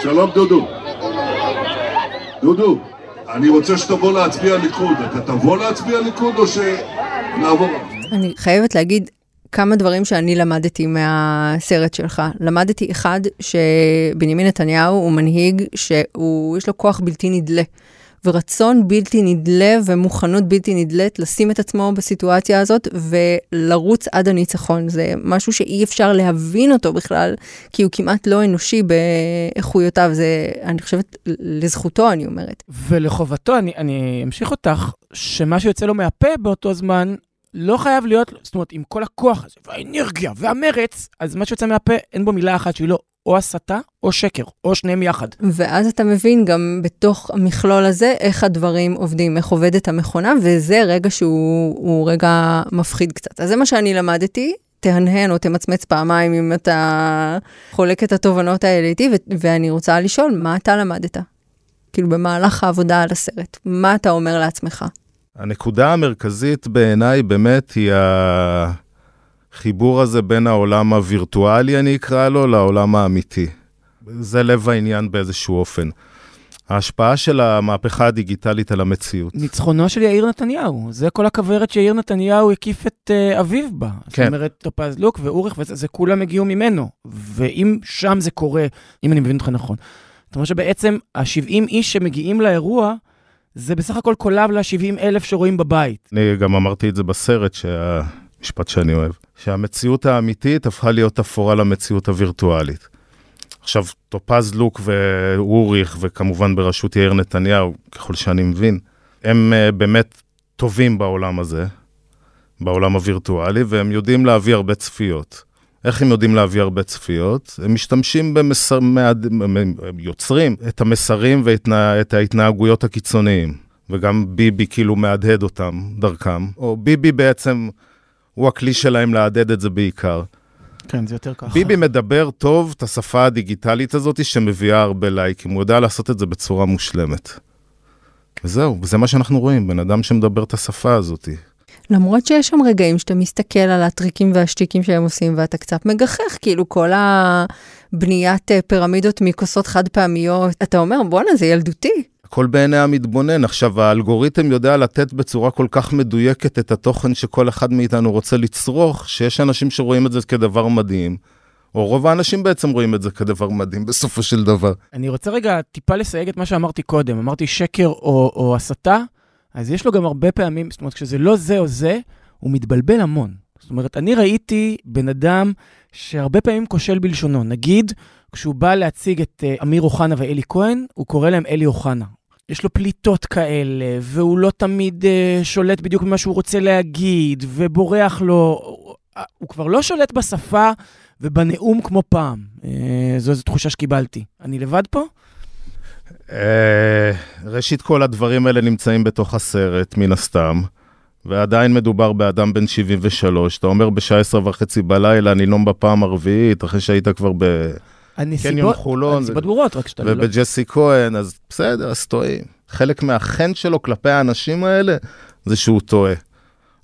שלום דודו. דודו, אני רוצה שתבוא להצביע ליכוד. אתה תבוא להצביע ליכוד או שנעבור? אני חייבת להגיד כמה דברים שאני למדתי מהסרט שלך. למדתי אחד, שבנימין נתניהו הוא מנהיג שיש לו כוח בלתי נדלה. ורצון בלתי נדלה ומוכנות בלתי נדלית לשים את עצמו בסיטואציה הזאת ולרוץ עד הניצחון. זה משהו שאי אפשר להבין אותו בכלל, כי הוא כמעט לא אנושי באיכויותיו. זה, אני חושבת, לזכותו, אני אומרת. ולחובתו, אני, אני אמשיך אותך, שמה שיוצא לו מהפה באותו זמן, לא חייב להיות, זאת אומרת, עם כל הכוח הזה, והאנרגיה והמרץ, אז מה שיוצא מהפה, אין בו מילה אחת שהיא לא או הסתה או שקר, או שניהם יחד. ואז אתה מבין גם בתוך המכלול הזה איך הדברים עובדים, איך עובדת המכונה, וזה רגע שהוא רגע מפחיד קצת. אז זה מה שאני למדתי. תהנהן או תמצמץ פעמיים אם אתה חולק את התובנות האלה איתי, ו- ואני רוצה לשאול, מה אתה למדת? כאילו במהלך העבודה על הסרט, מה אתה אומר לעצמך? הנקודה המרכזית בעיניי באמת היא ה... החיבור הזה בין העולם הווירטואלי, אני אקרא לו, לעולם האמיתי. זה לב העניין באיזשהו אופן. ההשפעה של המהפכה הדיגיטלית על המציאות. ניצחונו של יאיר נתניהו, זה כל הכוורת שיאיר נתניהו הקיף את uh, אביו בה. כן. זאת אומרת, טופז לוק ואורך, וזה זה כולם הגיעו ממנו. ואם שם זה קורה, אם אני מבין אותך נכון, זאת אומרת שבעצם ה-70 איש שמגיעים לאירוע, זה בסך הכל קולב ל-70 אלף שרואים בבית. אני גם אמרתי את זה בסרט, שה... משפט שאני אוהב, שהמציאות האמיתית הפכה להיות אפורה למציאות הווירטואלית. עכשיו, טופז לוק ואוריך, וכמובן בראשות יאיר נתניהו, ככל שאני מבין, הם uh, באמת טובים בעולם הזה, בעולם הווירטואלי, והם יודעים להביא הרבה צפיות. איך הם יודעים להביא הרבה צפיות? הם משתמשים במסר... הם יוצרים את המסרים ואת ההתנהגויות הקיצוניים, וגם ביבי כאילו מהדהד אותם דרכם, או ביבי בעצם הוא הכלי שלהם להדהד את זה בעיקר. כן, זה יותר ככה. ביבי מדבר טוב את השפה הדיגיטלית הזאת שמביאה הרבה לייקים, הוא יודע לעשות את זה בצורה מושלמת. וזהו, וזה מה שאנחנו רואים, בן אדם שמדבר את השפה הזאת. למרות שיש שם רגעים שאתה מסתכל על הטריקים והשטיקים שהם עושים ואתה קצת מגחך, כאילו כל הבניית אה, פירמידות מכוסות חד פעמיות, אתה אומר, בואנה, זה ילדותי. הכל בעיני המתבונן. עכשיו, האלגוריתם יודע לתת בצורה כל כך מדויקת את התוכן שכל אחד מאיתנו רוצה לצרוך, שיש אנשים שרואים את זה כדבר מדהים. או רוב האנשים בעצם רואים את זה כדבר מדהים בסופו של דבר. אני רוצה רגע טיפה לסייג את מה שאמרתי קודם. אמרתי שקר או, או הסתה, אז יש לו גם הרבה פעמים, זאת אומרת, כשזה לא זה או זה, הוא מתבלבל המון. זאת אומרת, אני ראיתי בן אדם שהרבה פעמים כושל בלשונו. נגיד, כשהוא בא להציג את uh, אמיר אוחנה ואלי כהן, הוא קורא להם אלי אוחנה. יש לו פליטות כאלה, והוא לא תמיד uh, שולט בדיוק במה שהוא רוצה להגיד, ובורח לו. הוא כבר לא שולט בשפה ובנאום כמו פעם. Uh, זו איזו תחושה שקיבלתי. אני לבד פה? אה, ראשית כל הדברים האלה נמצאים בתוך הסרט, מן הסתם, ועדיין מדובר באדם בן 73. אתה אומר בשעה עשר וחצי בלילה, ננום בפעם הרביעית, אחרי שהיית כבר בקניון חולון. הנסיבות ברורות, רק שאתה לא... ובג'סי כהן, אז בסדר, אז טועים. חלק מהחן שלו כלפי האנשים האלה, זה שהוא טועה.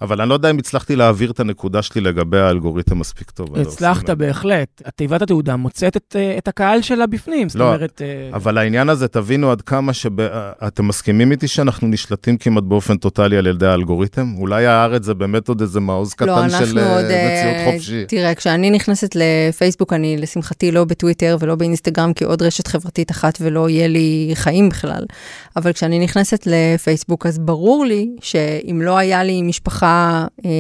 אבל אני לא יודע אם הצלחתי להעביר את הנקודה שלי לגבי האלגוריתם מספיק טוב. הצלחת בהחלט. תיבת התעודה מוצאת את, אה, את הקהל שלה בפנים, זאת לא, אומרת... אה, אבל העניין הזה, תבינו עד כמה שאתם מסכימים איתי שאנחנו נשלטים כמעט באופן טוטאלי על ידי האלגוריתם? אולי הארץ זה באמת עוד איזה מעוז קטן לא, של עוד, מציאות uh, חופשי. תראה, כשאני נכנסת לפייסבוק, אני לשמחתי לא בטוויטר ולא באינסטגרם, כי עוד רשת חברתית אחת ולא יהיה לי חיים בכלל. אבל כשאני נכנסת לפייסבוק, אז ברור לי שאם לא היה לי משפחה, אה,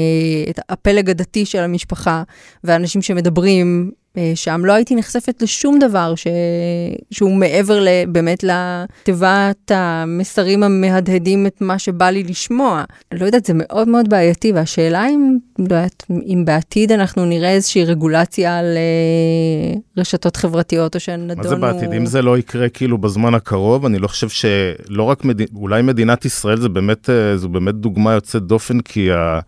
את הפלג הדתי של המשפחה, ואנשים שמדברים שם, לא הייתי נחשפת לשום דבר ש... שהוא מעבר ל... באמת לתיבת המסרים המהדהדים את מה שבא לי לשמוע. אני לא יודעת, זה מאוד מאוד בעייתי, והשאלה אם, לא יודעת, אם בעתיד אנחנו נראה איזושהי רגולציה על אה, רשתות חברתיות, או שנדונו... מה זה בעתיד? אם זה לא יקרה כאילו בזמן הקרוב, אני לא חושב שלא רק, מד... אולי מדינת ישראל זה באמת, אה, זו באמת דוגמה יוצאת דופן, כי ה...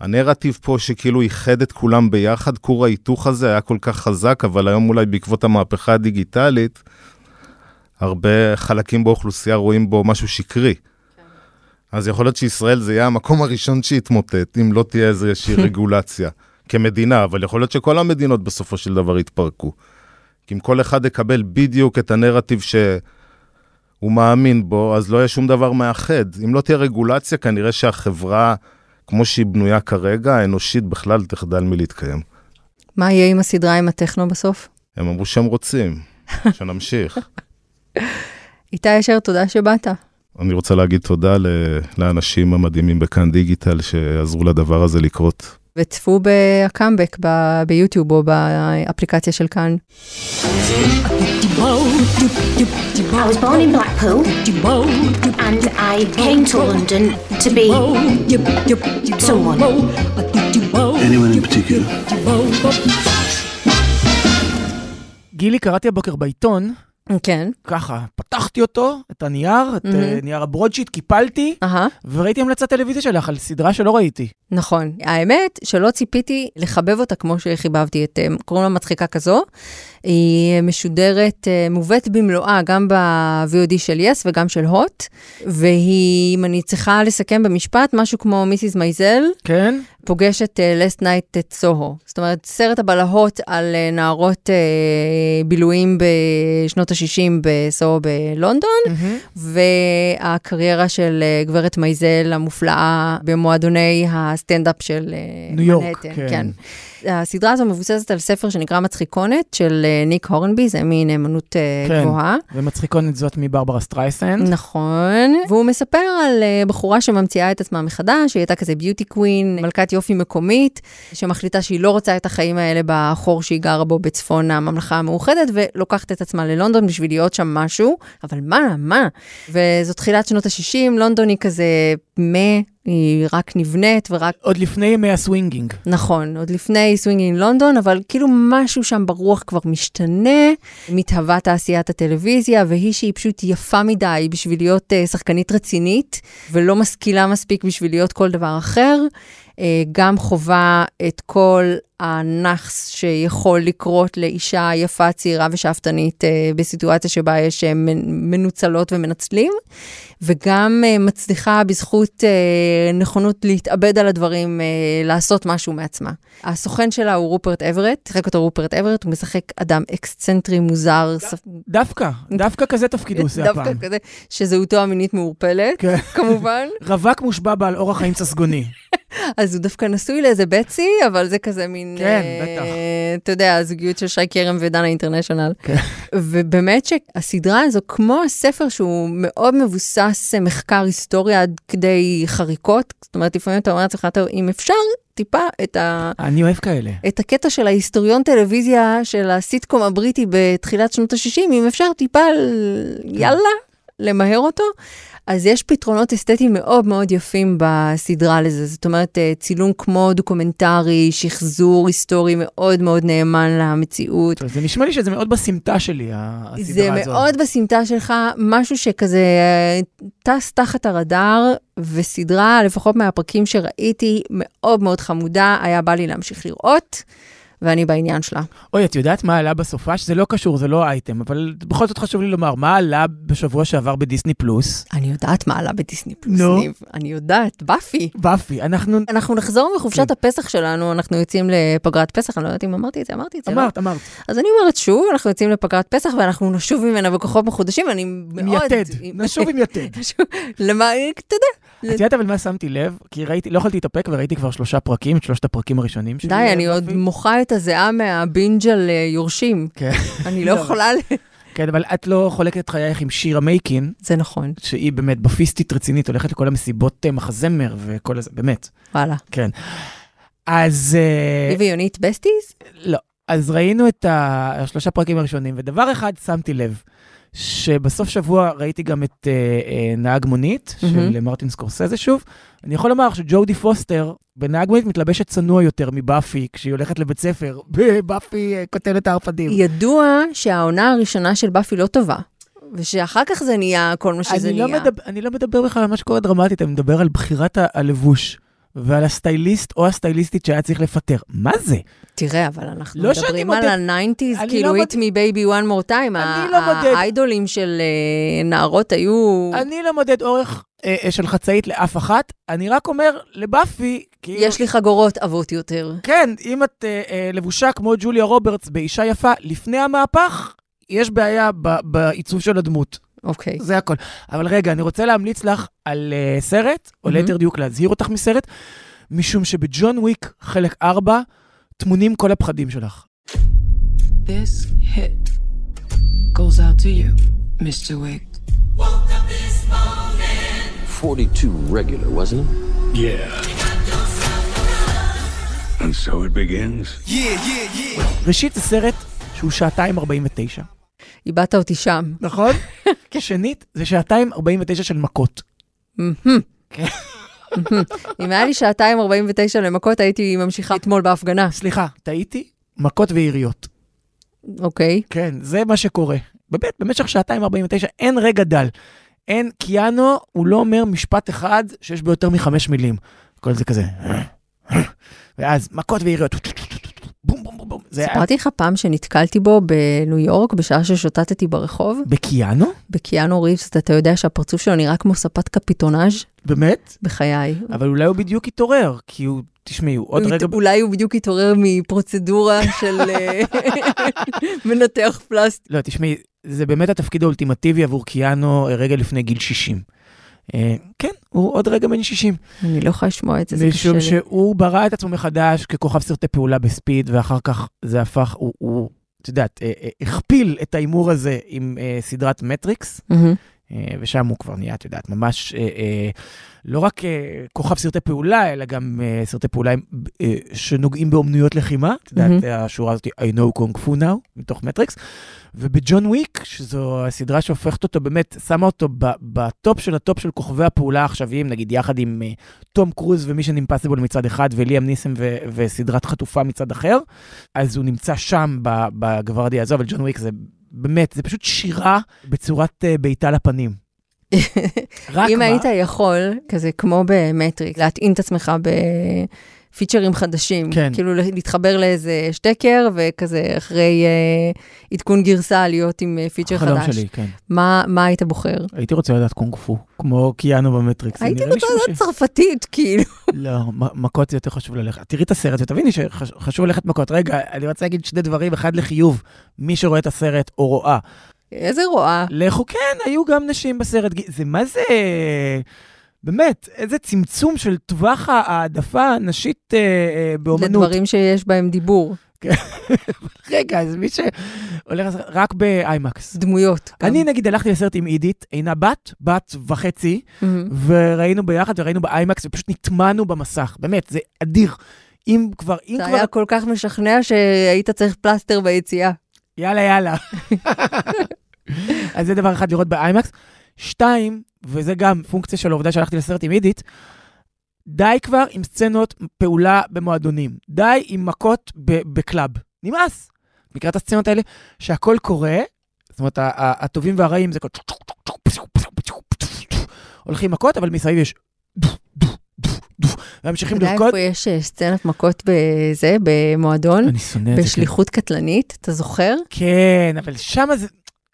הנרטיב פה שכאילו איחד את כולם ביחד, כור ההיתוך הזה היה כל כך חזק, אבל היום אולי בעקבות המהפכה הדיגיטלית, הרבה חלקים באוכלוסייה רואים בו משהו שקרי. אז יכול להיות שישראל זה יהיה המקום הראשון שיתמוטט, אם לא תהיה איזושהי רגולציה כמדינה, אבל יכול להיות שכל המדינות בסופו של דבר יתפרקו. כי אם כל אחד יקבל בדיוק את הנרטיב שהוא מאמין בו, אז לא יהיה שום דבר מאחד. אם לא תהיה רגולציה, כנראה שהחברה... כמו שהיא בנויה כרגע, האנושית בכלל תחדל מלהתקיים. מה יהיה עם הסדרה עם הטכנו בסוף? הם אמרו שהם רוצים, שנמשיך. איתי אשר, תודה שבאת. אני רוצה להגיד תודה לאנשים המדהימים בכאן דיגיטל שעזרו לדבר הזה לקרות. וצפו בקאמבק ביוטיוב או באפליקציה של כאן. גילי, קראתי הבוקר בעיתון כן. ככה, פתחתי אותו, את הנייר, את mm-hmm. נייר ה broadsheet, קיפלתי, uh-huh. וראיתי המלצת טלוויזיה שלך על סדרה שלא ראיתי. נכון. האמת שלא ציפיתי לחבב אותה כמו שחיבבתי את, קוראים לה מצחיקה כזו. היא משודרת, מובאת במלואה, גם ב-VOD של yes וגם של הוט, והיא, אם אני צריכה לסכם במשפט, משהו כמו Mrs. Maisel. כן. פוגשת uh, Last Night in Soho. זאת אומרת, סרט הבלהות על uh, נערות uh, בילויים בשנות ה-60 בסוהו בלונדון, mm-hmm. והקריירה של גברת מייזל המופלאה במועדוני הסטנדאפ של ניו יורק, כן. כן. הסדרה הזו מבוססת על ספר שנקרא מצחיקונת של ניק הורנבי, זה מין נאמנות כן, גבוהה. ומצחיקונת זאת מברברה סטרייסנד. נכון, והוא מספר על בחורה שממציאה את עצמה מחדש, היא הייתה כזה beauty queen, מלכת יופי מקומית, שמחליטה שהיא לא רוצה את החיים האלה בחור שהיא גרה בו בצפון הממלכה המאוחדת, ולוקחת את עצמה ללונדון בשביל להיות שם משהו, אבל מה, מה? וזו תחילת שנות ה-60, לונדון היא כזה מה, היא רק נבנית ורק... עוד לפני ימי ה swinging. נכון, עוד לפני swinging London, אבל כאילו משהו שם ברוח כבר משתנה, מתהווה תעשיית הטלוויזיה, והיא שהיא פשוט יפה מדי בשביל להיות uh, שחקנית רצינית, ולא משכילה מספיק בשביל להיות כל דבר אחר. אה, גם חווה את כל הנאחס שיכול לקרות לאישה יפה, צעירה ושאפתנית אה, בסיטואציה שבה יש אה, מנוצלות ומנצלים, וגם מצליחה בזכות נכונות להתאבד על הדברים, לעשות משהו מעצמה. הסוכן שלה הוא רופרט אברט, שיחק אותו רופרט אברט, הוא משחק אדם אקסצנטרי, מוזר. דווקא, דווקא כזה תפקיד הוא עושה הפעם. דווקא כזה, שזהותו המינית מעורפלת, כן. כמובן. רווק מושבע בעל אורח חיים ססגוני. אז הוא דווקא נשוי לאיזה בצי, אבל זה כזה מין... כן, אה, בטח. אתה יודע, הזוגיות של שי כרם ודנה אינטרנשיונל. כן. ובאמת שהסדרה הזו, כמו הספר שהוא מאוד מבוסס אה, מחקר היסטוריה עד כדי חריקות, זאת אומרת, לפעמים אתה אומר לעצמך, אם אפשר, טיפה את ה... אני אוהב כאלה. את הקטע של ההיסטוריון טלוויזיה של הסיטקום הבריטי בתחילת שנות ה-60, אם אפשר טיפה, כן. יאללה, למהר אותו, אז יש פתרונות אסתטיים מאוד מאוד יפים בסדרה לזה. זאת אומרת, אה, צילום כמו דוקומנטרי, שחזור היסטורי מאוד מאוד נאמן למציאות. זה נשמע לי שזה מאוד בסמטה שלי, הסדרה הזאת. זה מאוד בסמטה שלך, משהו שכזה אה, טס תחת הרדאר, וסדרה, לפחות מהפרקים שראיתי, מאוד מאוד חמודה, היה בא לי להמשיך לראות. ואני בעניין שלה. אוי, את יודעת מה עלה בסופה? שזה לא קשור, זה לא אייטם, אבל בכל זאת חשוב לי לומר, מה עלה בשבוע שעבר בדיסני פלוס? אני יודעת מה עלה בדיסני פלוס, נו. ניב. אני יודעת, באפי. באפי, אנחנו... אנחנו נחזור מחופשת הפסח שלנו, אנחנו יוצאים לפגרת פסח, אני לא יודעת אם אמרתי את זה, אמרתי את זה, לא? אמרת, אמרת. אז אני אומרת שוב, אנחנו יוצאים לפגרת פסח ואנחנו נשוב ממנה בכוחות מחודשים, ואני עם מאוד... יתד, נשוב עם יתד. למה, אתה יודע. את יודעת אבל מה שמתי לב? כי ראיתי, לא יכולתי להתאפק וראיתי כבר שלושה פרקים, את שלושת הפרקים הראשונים שלי. די, אני עוד מוחה את הזיעה מה binge על אה, יורשים. כן. אני לא יכולה... ל- כן, אבל את לא חולקת את חייך עם שירה מייקין, זה נכון, שהיא באמת בפיסטית רצינית, הולכת לכל המסיבות אה, מחזמר וכל הזה, באמת. וואלה. כן. אז... היא ויונית בסטיז? לא. אז ראינו את השלושה פרקים הראשונים, ודבר אחד שמתי לב, שבסוף שבוע ראיתי גם את אה, אה, נהג מונית, של מהמם. מרטין סקורסזה שוב. אני יכול לומר שג'ודי פוסטר בנהג מונית מתלבשת צנוע יותר מבאפי כשהיא הולכת לבית ספר, בבאפי אה, קוטלת הערפדים. ידוע שהעונה הראשונה של באפי לא טובה, ושאחר כך זה נהיה כל מה שזה אני לא, נהיה. מדבר, אני לא מדבר בכלל על מה שקורה דרמטית, אני מדבר על בחירת הלבוש. ועל הסטייליסט או הסטייליסטית שהיה צריך לפטר. מה זה? תראה, אבל אנחנו לא מדברים על ה nineties, כאילו לא hit me baby one more time. לא. האיידולים של אה, נערות היו... אני לא מודד אורך אה, אה, של חצאית לאף אחת, אני רק אומר לבאפי, כאילו... יש לי חגורות עבות יותר. כן, אם את אה, אה, לבושה כמו ג'וליה רוברטס באישה יפה לפני המהפך, יש בעיה בעיצוב של הדמות. אוקיי. זה הכל. אבל רגע, אני רוצה להמליץ לך על uh, סרט, או ליתר דיוק להזהיר אותך מסרט, משום שבג'ון וויק, חלק 4, טמונים כל הפחדים שלך. This hit goes out to you, Mr. Wick. 42 regular, wasn't it? Yeah. And so it begins. ראשית, זה סרט שהוא שעתיים 49. איבדת אותי שם. נכון? שנית, זה שעתיים 49 של מכות. אם היה לי שעתיים 49 למכות, הייתי ממשיכה אתמול בהפגנה. סליחה, טעיתי? מכות ויריות. אוקיי. כן, זה מה שקורה. באמת, במשך שעתיים 49 אין רגע דל. אין, קיאנו, הוא לא אומר משפט אחד שיש בו יותר מחמש מילים. כל זה כזה. ואז מכות ויריות. סיפרתי לך פעם שנתקלתי בו בניו יורק בשעה ששוטטתי ברחוב? בקיאנו? בקיאנו ריבס, אתה יודע שהפרצוף שלו נראה כמו ספת קפיטונאז' באמת? בחיי. אבל אולי הוא בדיוק התעורר, כי הוא, תשמעי, הוא עוד רגע... אולי הוא בדיוק התעורר מפרוצדורה של אה, מנתח פלסטיק. לא, תשמעי, זה באמת התפקיד האולטימטיבי עבור קיאנו אה, רגע לפני גיל 60. אה, כן, הוא עוד רגע בן 60. אני לא יכולה לשמוע את זה, זה קשה משום לי. שהוא ברא את עצמו מחדש ככוכב סרטי פעולה בספיד, ואחר כך זה הפך, הוא, הוא את יודעת, אה, אה, הכפיל את ההימור הזה עם סדרת מטריקס. אה, ושם הוא כבר נהיה, את יודעת, ממש אה, אה, לא רק כוכב סרטי פעולה, אלא גם סרטי פעולה שנוגעים באומנויות לחימה. את יודעת. השורה הזאת, I know kung fu now, מתוך מטריקס. ובג'ון וויק, שזו הסדרה שהופכת אותו, באמת, שמה אותו ב- בטופ של הטופ של כוכבי הפעולה העכשוויים, נגיד יחד עם תום קרוז ו Mission Impossible מצד אחד, וליאם ניסן ו- וסדרת חטופה מצד אחר, אז הוא נמצא שם ב- בגוורדיה הזו, אבל ג'ון וויק זה באמת, זה פשוט שירה בצורת אה, בעיטה לפנים. רק אם מה? היית יכול, כזה כמו במטריק, להטעין את עצמך בפיצ'רים חדשים, כן. כאילו להתחבר לאיזה שטקר, וכזה אחרי אה, עדכון גרסה להיות עם אה, פיצ'ר החלום חדש. שלי, כן. מה, מה היית בוחר? הייתי רוצה לדעת קונג פו, כמו קיאנו במטריקס. הייתי רוצה לדעת צרפתית, כאילו. לא, מכות זה יותר חשוב ללכת. תראי את הסרט ותביני שחשוב ללכת מכות. רגע, אני רוצה להגיד שני דברים, אחד לחיוב, מי שרואה את הסרט או רואה. איזה רואה. לכו, כן, היו גם נשים בסרט. זה מה זה... באמת, איזה צמצום של טווח העדפה הנשית אה, אה, באומנות. לדברים שיש בהם דיבור. רגע, אז מי שהולך רק באיימקס. דמויות. גם. אני נגיד הלכתי לסרט עם עידית, עינה בת, בת וחצי, מהמם. וראינו ביחד וראינו באיימקס ופשוט נטמענו במסך, באמת, זה אדיר. אם כבר, אם זה כבר, היה כל כך משכנע שהיית צריך פלסטר ביציאה. יאללה, יאללה. אז זה דבר אחד לראות באיימקס. שתיים, וזה גם פונקציה של העובדה שהלכתי לסרט עם עידית, די כבר עם סצנות פעולה במועדונים. די עם מכות בקלאב. נמאס. מכיר את הסצנות האלה? שהכל קורה, זאת אומרת, הטובים והרעים זה כל... הולכים מכות, אבל מסביב יש... וממשיכים אתה יודע לרקוד. איפה יש אה, סצנת מכות בזה, במועדון? אני שונא את זה. בשליחות קטלנית, אתה זוכר? כן, אבל שמה זה...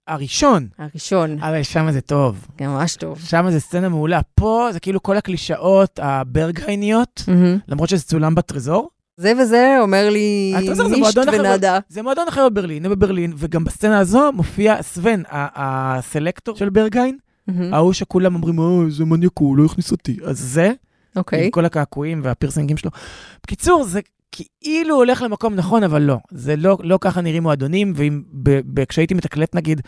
הראשון. הראשון. אבל שמה זה טוב. גם ממש טוב. שמה זה סצנה מעולה. פה זה כאילו כל הקלישאות הברגהייניות, מהמם. למרות שזה צולם בטרזור. זה וזה אומר לי הטרזור זה נישט מועדון אחר. ונאדה. זה מועדון אחר בברלין, בברלין, וגם בסצנה הזו מופיע סוון, הסלקטור של ברגיין, מהמם. ההוא שכולם אומרים, אוי, זה מניאק, הוא לא הכניס אותי. אז זה, אוקיי. עם כל הקעקועים והפירסינגים שלו. בקיצור, זה כאילו הולך למקום נכון, אבל לא. זה לא, לא ככה נראים מועדונים, ואם כשהייתי מתקלט, נגיד,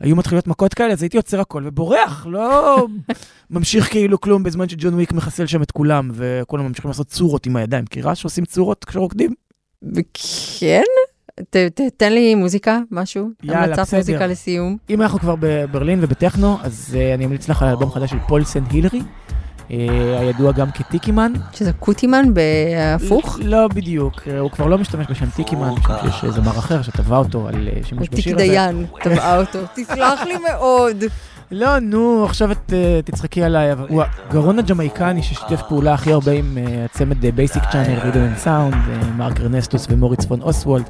היו מתחילות מכות כאלה, אז הייתי עוצר הכל ובורח, לא ממשיך כאילו כלום בזמן שג'ון וויק מחסל שם את כולם, וכולם ממשיכים לעשות צורות עם הידיים. מכירה שעושים צורות כשרוקדים? כן? ת- ת- תן לי מוזיקה, משהו. יאללה, המלצת בסדר. מוזיקה לסיום. אם אנחנו כבר בברלין ובטכנו, אז uh, אני אמליץ לך על אלבום חדש של פולסן הילרי, הידוע גם כ-Tikiman. שזה קוטימן בהפוך? לא בדיוק, uh, הוא כבר לא משתמש בשם Tikiman, משום שיש זמר אחר שטבע אותו על uh, שימוש טיק בשיר הזה. דיין טבעה אותו. תסלח לי מאוד. לא, נו, עכשיו את uh, תצחקי עליי, אבל הוא הגרון הג'מייקני ששיתף פעולה הכי הרבה עם uh, הצמד בייסיק צ'אנל, רית'ם אנד סאונד, מרק ארנסטוס ומוריץ פון אוסוולד.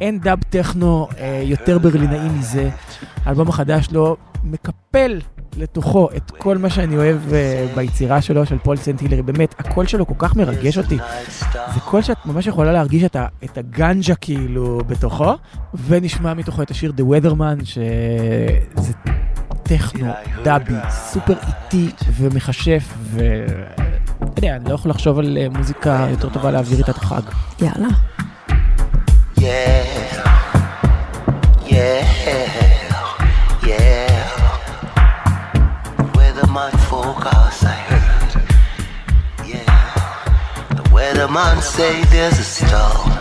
אין דאב טכנו uh, יותר ברלינאי מזה. האלבום החדש שלו מקפל לתוכו את כל מה שאני אוהב uh, ביצירה שלו, של פול סיינט הילייר. באמת, הקול שלו כל כך מרגש אותי. זה קול שאת ממש יכולה להרגיש את, ה, את הגנג'ה כאילו בתוכו, ונשמע מתוכו את השיר The Weatherman, שזה טכנו, דאבי, סופר איטי ומכשף, ו... אתה יודע, אני לא יכול לחשוב על אה, מוזיקה יותר טובה להעביר איתה את החג. יאללה. Weatherman forecast I heard. Yeah. The weatherman say there's a storm